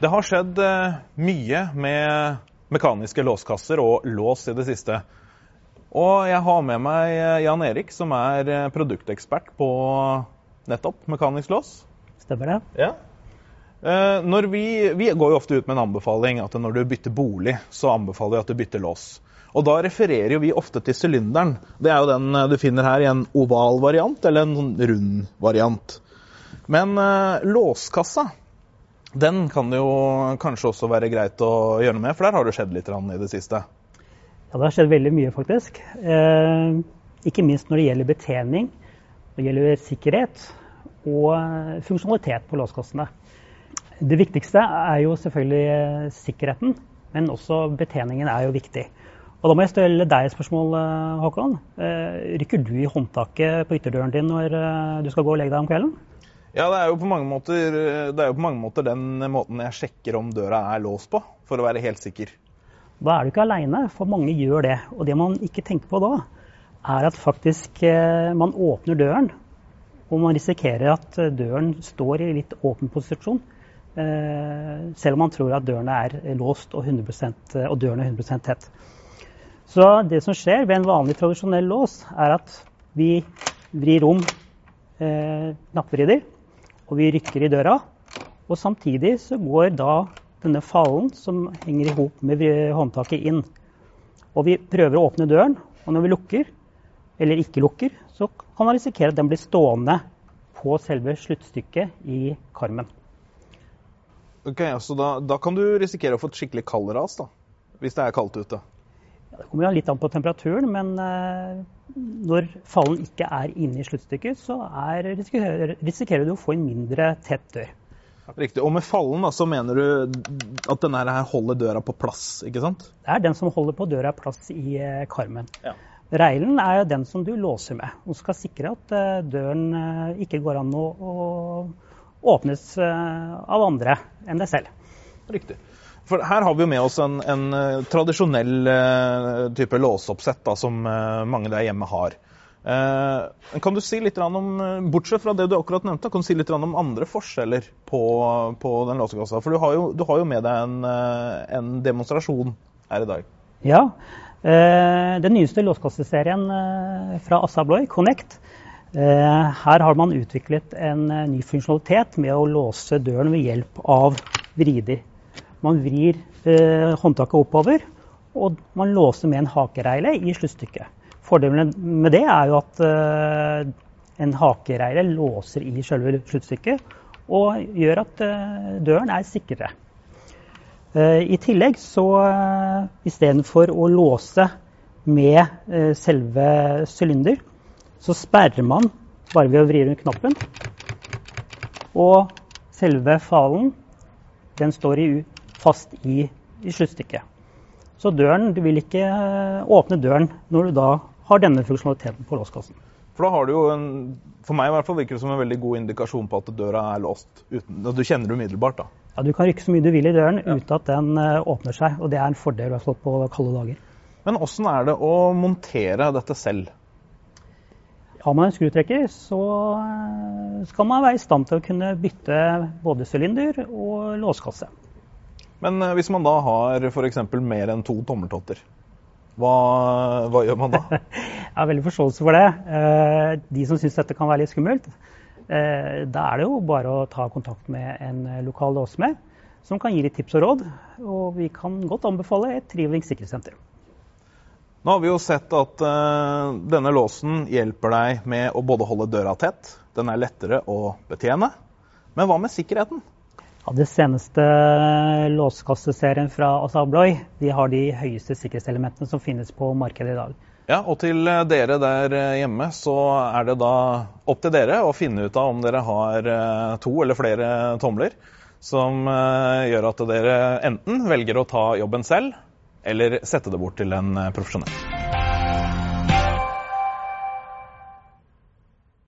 Det har skjedd eh, mye med mekaniske låskasser og lås i det siste. Og jeg har med meg eh, Jan Erik, som er eh, produktekspert på nettopp mekanisk lås. Stemmer det? Ja. Når vi, vi går jo ofte ut med en anbefaling at når du bytter bolig, så anbefaler vi at du bytter lås. Og da refererer jo vi ofte til sylinderen. Det er jo den du finner her i en oval variant eller en sånn rund variant. Men låskassa den kan det jo kanskje også være greit å gjøre noe med, for der har det skjedd litt i det siste? Ja, det har skjedd veldig mye, faktisk. Eh, ikke minst når det gjelder betjening, når det gjelder sikkerhet og eh, funksjonalitet på låskassene. Det viktigste er jo selvfølgelig eh, sikkerheten, men også betjeningen er jo viktig. Og Da må jeg stille deg et spørsmål, eh, Håkon. Rykker du i håndtaket på ytterdøren din når du skal gå og legge deg om kvelden? Ja, det er, jo på mange måter, det er jo på mange måter den måten jeg sjekker om døra er låst på, for å være helt sikker. Da er du ikke aleine, for mange gjør det. Og det man ikke tenker på da, er at faktisk eh, man åpner døren, og man risikerer at døren står i litt åpen posisjon. Eh, selv om man tror at døren er låst og, 100%, og døren er 100% tett. Så det som skjer ved en vanlig tradisjonell lås, er at vi vrir om eh, nappevridder og vi rykker i døra. Og samtidig så går da denne fallen som henger i hop med håndtaket, inn. Og vi prøver å åpne døren, og når vi lukker, eller ikke lukker, så kan man risikere at den blir stående på selve sluttstykket i karmen. Ok, så da, da kan du risikere å få et skikkelig kald ras, da, hvis det er kaldt ute? Ja, det kommer jo litt an på temperaturen, men eh, når fallen ikke er inne i sluttstykket, så er, risikerer, risikerer, du å få en mindre tett dør. Riktig. Og med fallen da, så mener du at denne her holder døra på plass, ikke sant? Det er den som holder på døra plass i eh, karmen. Ja. Reilen er jo den som du låser med, og skal sikre at eh, døren ikke går an å, å åpnes av andre enn deg selv. Riktig. For her har vi jo med oss en, en uh, tradisjonell uh, type låseoppsett da, som uh, mange der hjemme har. kan du si litt om, Bortsett fra det du akkurat nevnte, kan du si litt om andre forskjeller på, på den låsekassa? For du har, jo, du har jo, med deg en, en, demonstrasjon her i dag. Ja. den nyeste låskasseserien fra Assa Abloy, Connect, her har man utviklet en ny funksjonalitet med å låse døren ved hjelp av vrider. Man vrir eh, håndtaket oppover, og man låser med en hakereile i sluttstykket. Fordelen med det er jo at eh, en hakereile låser i selve sluttstykket og gjør at eh, døren er sikrere. Eh, I tillegg så eh, istedenfor å låse med selve sylinder, så sperrer man bare ved å vri rundt knappen. Og selve falen den står i fast i, i sluttstykket. Så døren, du vil ikke eh, åpne døren når du da har denne funksjonaliteten på låskassen. For da har du jo en, for meg i hvert fall virker det som en veldig god indikasjon på at døra er låst. Uten, du kjenner det umiddelbart da. Ja, Du kan rykke så mye du vil i døren ja. uten at den uh, åpner seg. Og det er en fordel i hvert fall på kalde dager. Men åssen er det å montere dette selv? Har man en skrutrekker, så uh, skal man være i stand til å kunne bytte både sylinder og låskasse. Men eh, hvis man da har f.eks. mer enn to tommeltotter, hva, hva, gjør man da? Jeg har veldig forståelse for det. Eh, de som syns dette kan være litt skummelt, eh, da er det jo bare å ta kontakt med en lokal låsmed som kan gi litt tips og råd. Og vi kan godt anbefale et Triving sikkerhetssenter. Nå har vi jo sett at uh, denne låsen hjelper deg med å både holde døra tett, den er lettere å betjene. Men hva med sikkerheten? Ja, det seneste låskasseserien fra Asabloy de har de høyeste sikkerhetselementene som finnes på markedet i dag. Ja, og til dere der hjemme så er det da opp til dere å finne ut av om dere har eh, to eller flere tomler som eh, gjør at dere enten velger å ta jobben selv, eller sette det bort til en profesjonell.